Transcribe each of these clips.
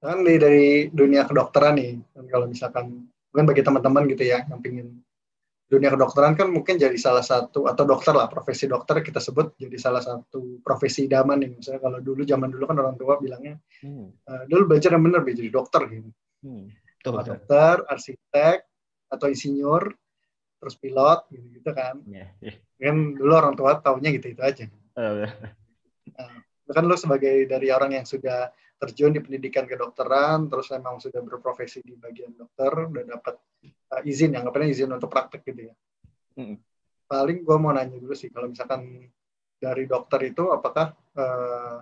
kan dari, dari dunia kedokteran nih kan kalau misalkan mungkin bagi teman-teman gitu ya yang pingin dunia kedokteran kan mungkin jadi salah satu atau dokter lah profesi dokter kita sebut jadi salah satu profesi idaman nih misalnya kalau dulu zaman dulu kan orang tua bilangnya hmm. uh, dulu belajar yang benar jadi dokter gitu hmm. Dokter arsitek atau insinyur terus pilot gitu gitu kan yeah, yeah. kan dulu orang tua taunya gitu itu aja uh. nah, kan lo sebagai dari orang yang sudah terjun di pendidikan kedokteran, terus memang sudah berprofesi di bagian dokter, udah dapat uh, izin, yang ngapain izin untuk praktek gitu ya. Mm. Paling gue mau nanya dulu sih, kalau misalkan dari dokter itu, apakah uh,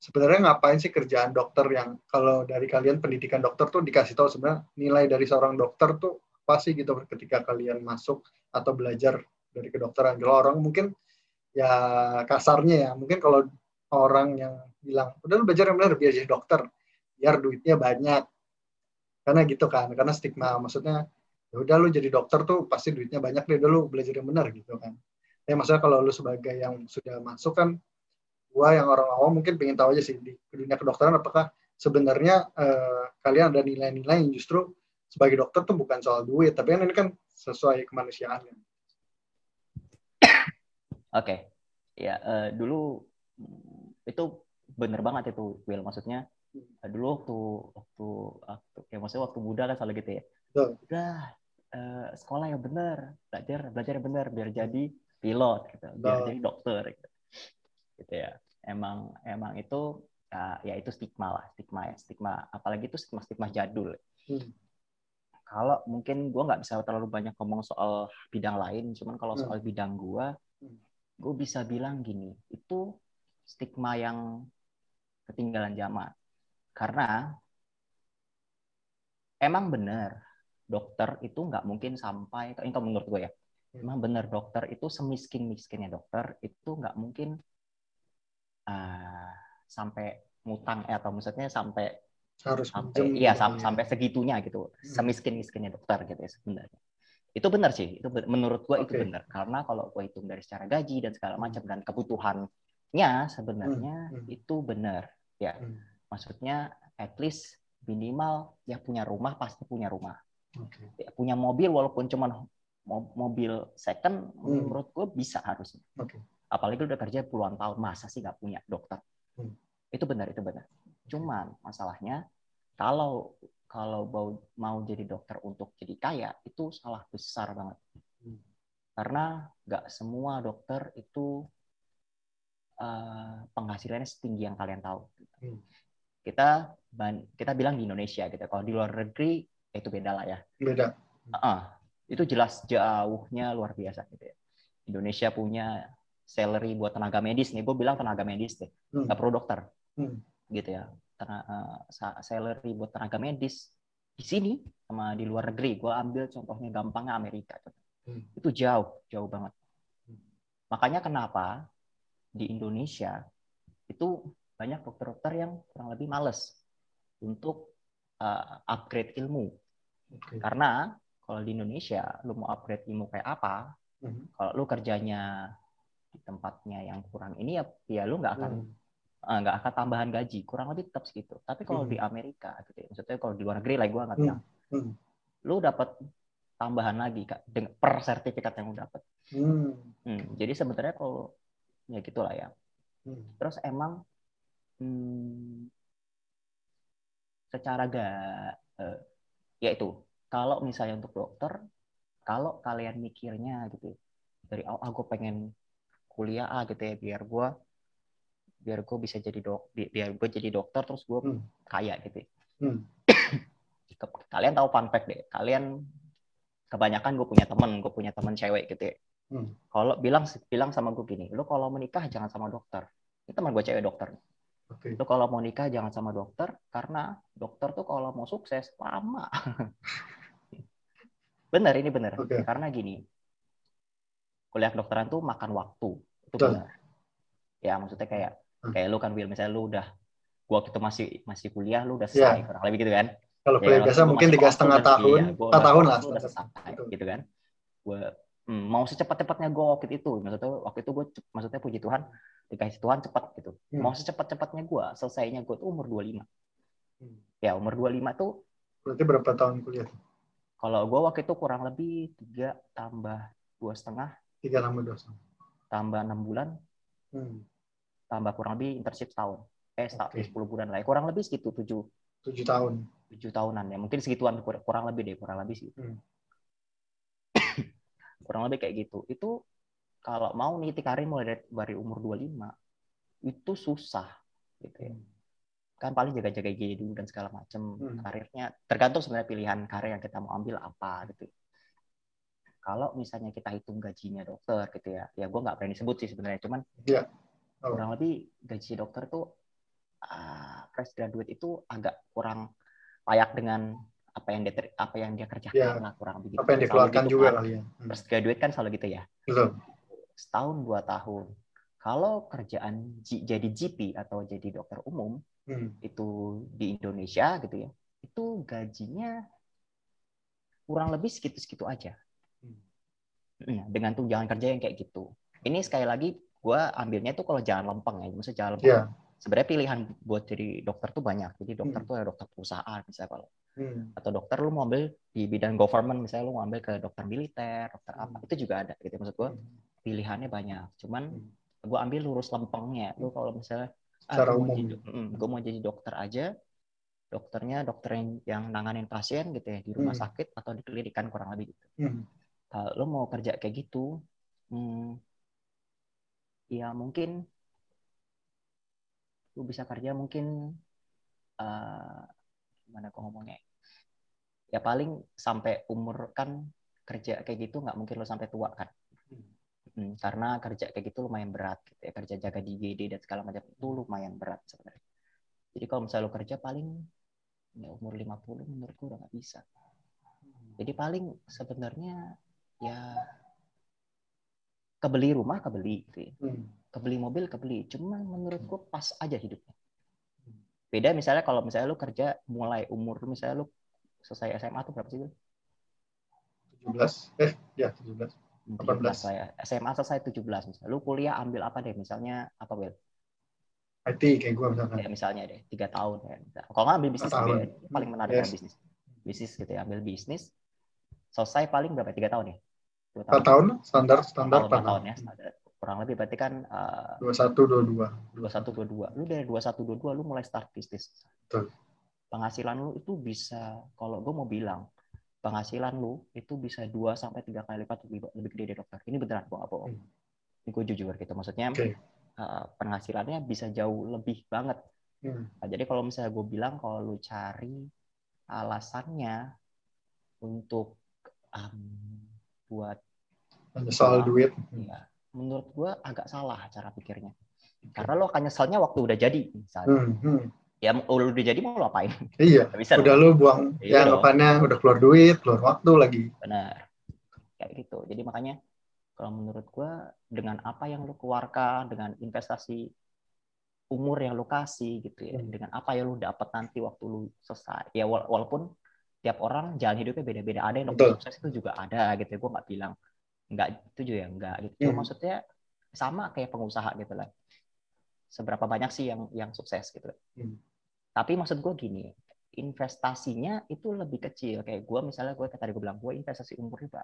sebenarnya ngapain sih kerjaan dokter yang kalau dari kalian pendidikan dokter tuh dikasih tahu sebenarnya nilai dari seorang dokter tuh apa sih gitu ketika kalian masuk atau belajar dari kedokteran. Kalau orang mungkin ya kasarnya ya, mungkin kalau orang yang bilang udah lu belajar yang benar biar jadi dokter biar duitnya banyak karena gitu kan karena stigma maksudnya ya udah lu jadi dokter tuh pasti duitnya banyak deh dulu belajar yang benar gitu kan ya maksudnya kalau lu sebagai yang sudah masuk kan gua yang orang awam mungkin pengen tahu aja sih di dunia kedokteran apakah sebenarnya eh, kalian ada nilai-nilai yang justru sebagai dokter tuh bukan soal duit tapi kan ini kan sesuai kemanusiaan Oke, okay. ya uh, dulu itu bener banget itu Will maksudnya hmm. dulu waktu waktu waktu ya maksudnya waktu muda lah selalu gitu ya Betul. udah uh, sekolah yang bener belajar belajar yang bener biar jadi pilot gitu biar jadi dokter gitu. gitu ya emang emang itu ya, ya itu stigma lah stigma ya stigma apalagi itu stigma stigma jadul hmm. kalau mungkin gue nggak bisa terlalu banyak ngomong soal bidang lain cuman kalau hmm. soal bidang gue hmm. gue bisa bilang gini itu stigma yang ketinggalan zaman. Karena emang benar dokter itu nggak mungkin sampai, ini menurut gue ya, hmm. emang benar dokter itu semiskin miskinnya dokter itu nggak mungkin uh, sampai ngutang eh, atau maksudnya sampai harus sampai iya sampai, sampai segitunya gitu hmm. semiskin miskinnya dokter gitu ya sebenarnya itu benar sih itu menurut gue okay. itu benar karena kalau gue hitung dari secara gaji dan segala macam dan kebutuhan nya sebenarnya hmm, hmm. itu benar ya hmm. maksudnya at least minimal ya punya rumah pasti punya rumah okay. ya, punya mobil walaupun cuma mobil second hmm. menurut gue bisa harusnya okay. apalagi udah kerja puluhan tahun masa sih nggak punya dokter hmm. itu benar itu benar cuman masalahnya kalau kalau mau mau jadi dokter untuk jadi kaya itu salah besar banget hmm. karena nggak semua dokter itu uh, penghasilannya setinggi yang kalian tahu. Hmm. Kita kita bilang di Indonesia gitu. Kalau di luar negeri ya itu beda lah ya. Beda. Uh, itu jelas jauhnya luar biasa gitu ya. Indonesia punya salary buat tenaga medis nih. Gue bilang tenaga medis deh, hmm. nggak perlu dokter. Hmm. Gitu ya. Tenaga, uh, salary buat tenaga medis di sini sama di luar negeri. Gue ambil contohnya gampangnya Amerika. Hmm. Itu jauh, jauh banget. Hmm. Makanya kenapa di Indonesia itu banyak dokter-dokter yang kurang lebih males untuk uh, upgrade ilmu. Okay. Karena kalau di Indonesia lu mau upgrade ilmu kayak apa, mm-hmm. kalau lu kerjanya di tempatnya yang kurang ini ya ya lu nggak akan mm. nggak mm. uh, akan tambahan gaji, kurang lebih tetap segitu. Tapi kalau mm. di Amerika gitu ya, maksudnya kalau di luar negeri lah gue nggak mm. bilang, mm. lu dapat tambahan lagi kak per sertifikat yang lu dapat. Mm. Hmm, jadi sebenarnya kalau ya gitulah ya hmm. terus emang hmm, secara gak eh, ya itu kalau misalnya untuk dokter kalau kalian mikirnya gitu dari awal aku ah, pengen kuliah ah gitu ya biar gue biar gue bisa jadi dok biar gue jadi dokter terus gue hmm. kaya gitu ya. hmm. kalian tahu fun fact deh kalian kebanyakan gue punya temen gue punya temen cewek gitu ya Hmm. Kalau bilang bilang sama gue gini, lo kalau menikah jangan sama dokter. Ini teman gue cewek dokter. Okay. Lo kalau mau nikah jangan sama dokter karena dokter tuh kalau mau sukses lama. bener ini bener. Okay. Karena gini, kuliah kedokteran tuh makan waktu. Itu Betul. benar. Ya maksudnya kayak hmm. kayak lo kan Will misalnya lo udah gua waktu itu masih masih kuliah lo udah selesai yeah. kurang lebih gitu kan. Kalau ya, kuliah biasa mungkin tiga setengah tahun, iya, empat tahun lah. Udah selesai, gitu kan. Gue hmm, mau secepat-cepatnya gue waktu itu maksudnya waktu itu gue maksudnya puji Tuhan dikasih Tuhan cepat gitu hmm. mau secepat-cepatnya gue selesainya gue tuh umur 25 Hmm. Ya umur 25 tuh. Berarti berapa tahun kuliah? Kalau gue waktu itu kurang lebih tiga tambah dua setengah. Tiga tambah dua setengah. Tambah enam bulan. Hmm. Tambah kurang lebih internship tahun. Eh, okay. 10 bulan lah. Kurang lebih segitu tujuh. Tujuh tahun. Tujuh tahunan ya. Mungkin segituan kurang lebih deh, kurang lebih sih. Hmm. Kurang lebih kayak gitu. Itu kalau mau niti karir mulai dari, dari umur 25 itu susah gitu ya. Hmm. Kan paling jaga-jaga gigi dulu dan segala macam hmm. karirnya tergantung sebenarnya pilihan karir yang kita mau ambil apa gitu. Kalau misalnya kita hitung gajinya dokter gitu ya, ya gue nggak berani sebut sih sebenarnya, cuman yeah. oh. kurang lebih gaji dokter tuh uh, fresh graduate itu agak kurang layak dengan apa yang dia apa yang dia kerjakan yeah. lah kurang begitu. Apa yang dikeluarkan gitu, juga kan. kali ya. Hmm. Fresh graduate kan selalu gitu ya. Betul setahun dua tahun. Kalau kerjaan jadi GP atau jadi dokter umum hmm. itu di Indonesia gitu ya, itu gajinya kurang lebih segitu-segitu aja. Hmm. Ya, dengan tunjangan kerja yang kayak gitu. Ini sekali lagi gue ambilnya tuh kalau jalan lempeng ya, maksudnya jalan lempeng. Yeah. Sebenarnya pilihan buat jadi dokter tuh banyak. Jadi dokter hmm. tuh ada dokter perusahaan misalnya kalau hmm. atau dokter lu mau ambil di bidang government misalnya lu mau ambil ke dokter militer, dokter hmm. apa itu juga ada gitu maksud gue. Hmm pilihannya banyak. Cuman hmm. gue ambil lurus lempengnya. Lu kalau misalnya ah, secara umum, gue mau jadi dokter aja, dokternya dokter yang, yang nanganin pasien gitu ya di rumah hmm. sakit atau di klinik kan kurang lebih gitu. Hmm. Kalau lo mau kerja kayak gitu, hmm, ya mungkin lu bisa kerja mungkin uh, gimana kok ngomongnya ya paling sampai umur kan kerja kayak gitu nggak mungkin lo sampai tua kan Hmm, karena kerja kayak gitu lumayan berat gitu ya. Kerja jaga di GD dan segala macam itu lumayan berat sebenarnya. Jadi kalau misalnya lo kerja paling ya umur 50 menurut gue udah nggak bisa. Jadi paling sebenarnya ya kebeli rumah kebeli gitu ya. Hmm. Kebeli mobil kebeli. Cuma menurut gue pas aja hidupnya. Beda misalnya kalau misalnya lo kerja mulai umur misalnya lo selesai SMA tuh berapa sih? 17. Eh, ya 17 18 saya SMA selesai 17 misalnya. Lu kuliah ambil apa deh? Misalnya apa Will? IT kayak gue misalnya. Ya, misalnya deh, tiga tahun ya. Kalau nggak ambil bisnis, ya, paling menarik yes. bisnis. Bisnis gitu ya, ambil bisnis. Selesai paling berapa? Tiga tahun ya? Dua tahun. tahun standar standar tahun, tahun ya. Standar. Kurang lebih berarti kan eh, dua satu dua dua. Dua satu dua dua. Lu dari dua satu dua dua lu mulai start bisnis. Betul. Penghasilan lu itu bisa, kalau gue mau bilang, penghasilan lu itu bisa dua sampai tiga kali lipat lebih lebih gede dari dokter. Ini beneran nggak bohong. Hmm. Ini gue jujur gitu. Maksudnya okay. uh, eh, penghasilannya bisa jauh lebih banget. Hmm. Nah, jadi kalau misalnya gue bilang kalau lu cari alasannya untuk um, buat soal duit, ya, menurut gue agak salah cara pikirnya. Karena lo akan nyeselnya waktu udah jadi misalnya. Hmm, hmm ya udah jadi mau lo apain? Iya. bisa udah lo buang iya ya anggapannya udah keluar duit, keluar waktu lagi. Benar. Kayak gitu. Jadi makanya kalau menurut gua dengan apa yang lo keluarkan, dengan investasi umur yang lo kasih gitu ya, hmm. dengan apa yang lo dapat nanti waktu lo selesai. Ya walaupun tiap orang jalan hidupnya beda-beda. Ada yang dokter sukses itu juga ada gitu. Ya. Gue nggak bilang nggak itu juga ya nggak gitu. Cuma hmm. maksudnya sama kayak pengusaha gitu lah. Seberapa banyak sih yang yang sukses gitu. Hmm tapi maksud gue gini, investasinya itu lebih kecil. Kayak gue misalnya gue tadi gue bilang gue investasi umur berapa?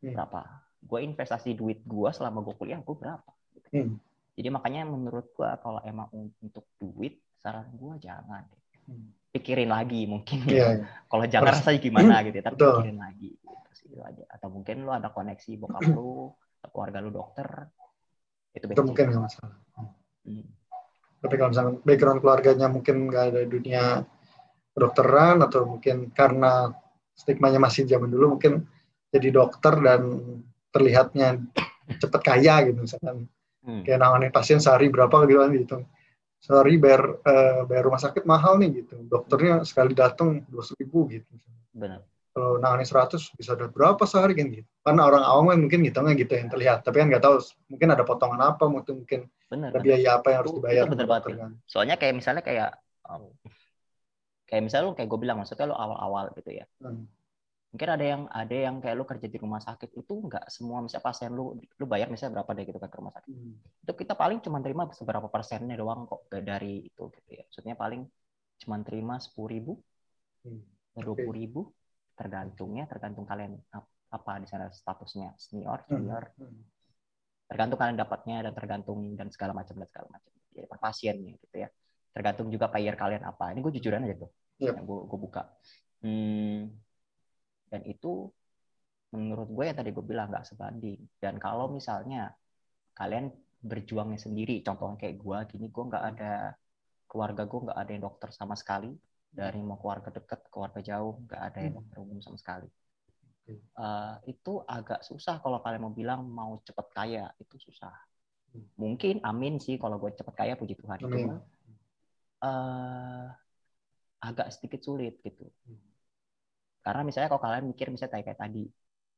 Hmm. Berapa? Gue investasi duit gue selama gue kuliah gue berapa? Hmm. Jadi makanya menurut gue kalau emang untuk duit saran gue jangan Hmm. Pikirin lagi mungkin. Yeah, yeah. kalau jangan rasanya gimana gitu ya, tapi Betul. pikirin lagi. Gitu aja. Atau mungkin lo ada koneksi bokap lu, keluarga lu dokter. Itu, itu mungkin nggak masalah. Hmm tapi kalau misalnya background keluarganya mungkin nggak ada dunia kedokteran atau mungkin karena stigmanya masih zaman dulu mungkin jadi dokter dan terlihatnya cepat kaya gitu misalkan hmm. kayak nangani pasien sehari berapa gitu kan gitu sehari bayar uh, bayar rumah sakit mahal nih gitu. Dokternya sekali datang dua ribu gitu. Benar. Kalau nangani 100 bisa dapat berapa sehari kan gitu. Karena orang awam kan mungkin ngitungnya gitu yang terlihat tapi kan nggak tahu mungkin ada potongan apa mungkin mungkin bener, ada biaya apa yang harus dibayar itu bener banget kan. soalnya kayak misalnya kayak um, kayak misalnya lu kayak gue bilang maksudnya lu awal-awal gitu ya. Hmm. Mungkin ada yang ada yang kayak lu kerja di rumah sakit itu nggak semua misalnya pasien lu lu bayar misalnya berapa deh gitu kan ke rumah sakit hmm. itu kita paling cuma terima seberapa persennya doang kok dari itu gitu ya maksudnya paling cuma terima sepuluh ribu, hmm. dua puluh ribu, tergantungnya tergantung kalian apa di sana statusnya senior, junior, hmm. tergantung kalian dapatnya dan tergantung dan segala macam dan segala macam. Jadi per pasiennya gitu ya. Tergantung juga payer kalian apa. Ini gue jujuran aja tuh, yep. yang gue gue buka. Hmm, dan itu menurut gue yang tadi gue bilang nggak sebanding. Dan kalau misalnya kalian berjuangnya sendiri, contohnya kayak gue gini, gue nggak ada keluarga gue nggak ada yang dokter sama sekali dari mau keluarga dekat keluarga jauh nggak ada yang hmm. dokter umum sama sekali uh, itu agak susah kalau kalian mau bilang mau cepet kaya itu susah hmm. mungkin amin sih kalau gue cepet kaya puji Tuhan itu uh, agak sedikit sulit gitu hmm. Karena misalnya kalau kalian mikir misalnya kayak tadi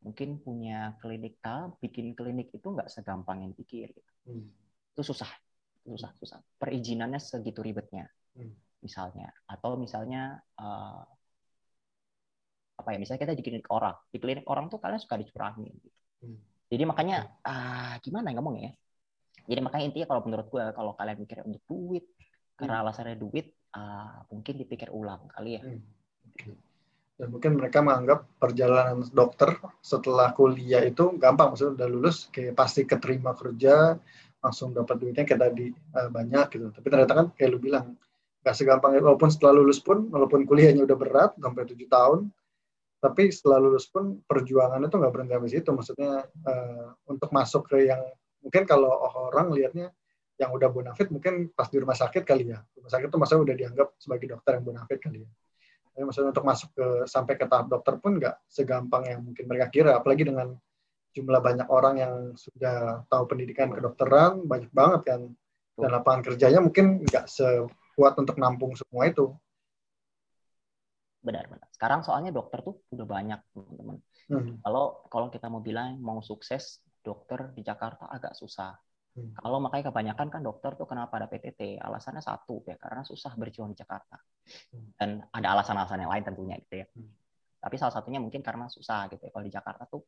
mungkin punya klinik A bikin klinik itu nggak segampang yang pikir gitu. Hmm. itu susah susah susah perizinannya segitu ribetnya hmm. misalnya atau misalnya uh, apa ya misalnya kita di klinik orang di klinik orang tuh kalian suka dicurangi gitu. hmm. jadi makanya ah gimana ya ngomongnya ya jadi makanya intinya kalau menurut gue kalau kalian mikir untuk duit karena hmm. alasannya duit uh, mungkin dipikir ulang kali ya hmm. Dan mungkin mereka menganggap perjalanan dokter setelah kuliah itu gampang maksudnya udah lulus kayak pasti keterima kerja langsung dapat duitnya kayak tadi uh, banyak gitu. Tapi ternyata kan kayak lu bilang nggak segampang itu. Walaupun setelah lulus pun, walaupun kuliahnya udah berat sampai tujuh tahun, tapi setelah lulus pun perjuangannya tuh nggak berhenti sampai situ. Maksudnya uh, untuk masuk ke yang mungkin kalau orang lihatnya yang udah bonafit mungkin pas di rumah sakit kali ya. Rumah sakit tuh masa udah dianggap sebagai dokter yang bonafit kali ya. Tapi maksudnya untuk masuk ke sampai ke tahap dokter pun nggak segampang yang mungkin mereka kira. Apalagi dengan jumlah banyak orang yang sudah tahu pendidikan kedokteran banyak banget kan dan lapangan kerjanya mungkin nggak sekuat untuk nampung semua itu benar-benar sekarang soalnya dokter tuh udah banyak teman-teman hmm. kalau kalau kita mau bilang mau sukses dokter di Jakarta agak susah hmm. kalau makanya kebanyakan kan dokter tuh kenapa ada PTT alasannya satu ya karena susah berjuang di Jakarta hmm. Dan ada alasan-alasan yang lain tentunya gitu ya. Hmm. tapi salah satunya mungkin karena susah gitu ya. Kalau di Jakarta tuh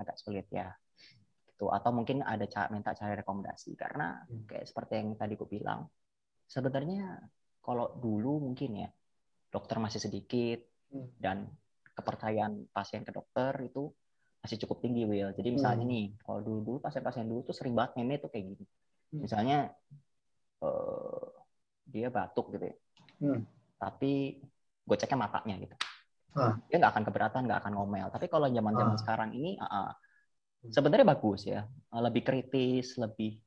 agak sulit ya. Gitu. Atau mungkin ada cara minta cari rekomendasi. Karena hmm. kayak seperti yang tadi gue bilang sebenarnya kalau dulu mungkin ya dokter masih sedikit hmm. dan kepercayaan pasien ke dokter itu masih cukup tinggi Will jadi misalnya hmm. nih kalau dulu dulu pasien-pasien dulu tuh sering banget meme tuh kayak gini. Misalnya uh, dia batuk gitu ya hmm. tapi gue ceknya matanya gitu uh. dia nggak akan keberatan nggak akan ngomel tapi kalau zaman zaman uh. sekarang ini uh, sebenarnya bagus ya lebih kritis lebih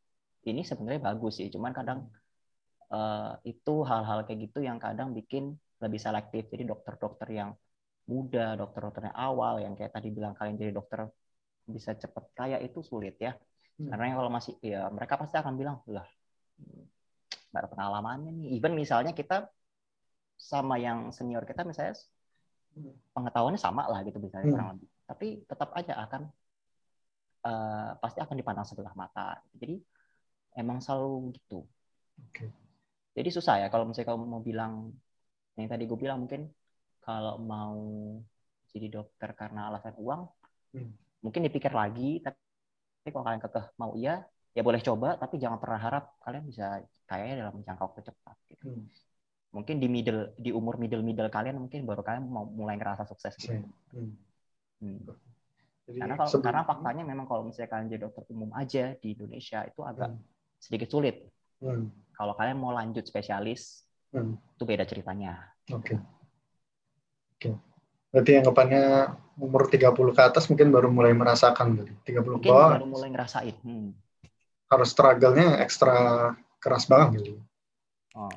ini sebenarnya bagus sih cuman kadang uh, itu hal-hal kayak gitu yang kadang bikin lebih selektif jadi dokter-dokter yang muda dokter-dokter yang awal yang kayak tadi bilang kalian jadi dokter bisa cepet kaya itu sulit ya hmm. karena kalau masih ya mereka pasti akan bilang lah nggak ada pengalamannya nih even misalnya kita sama yang senior kita misalnya pengetahuannya sama lah gitu misalnya hmm. kurang lebih tapi tetap aja akan uh, pasti akan dipandang sebelah mata jadi emang selalu gitu okay. jadi susah ya kalau misalnya kamu mau bilang yang tadi gue bilang mungkin kalau mau jadi dokter karena alasan uang hmm. mungkin dipikir lagi tapi kalau kalian kekeh mau iya ya boleh coba tapi jangan pernah harap kalian bisa kayaknya dalam jangka waktu cepat gitu. Hmm mungkin di middle di umur middle middle kalian mungkin baru kalian mau mulai ngerasa sukses gitu. Hmm. Hmm. Jadi, karena kalau sebelum, karena faktanya memang kalau misalnya kalian jadi dokter umum aja di Indonesia itu agak hmm. sedikit sulit. Hmm. Kalau kalian mau lanjut spesialis hmm. itu beda ceritanya. Oke. Okay. Oke. Okay. Berarti anggapannya umur 30 ke atas mungkin baru mulai merasakan berarti. 30 mungkin bawah. baru mulai ngerasain. Hmm. Harus struggle-nya ekstra keras banget gitu. Oh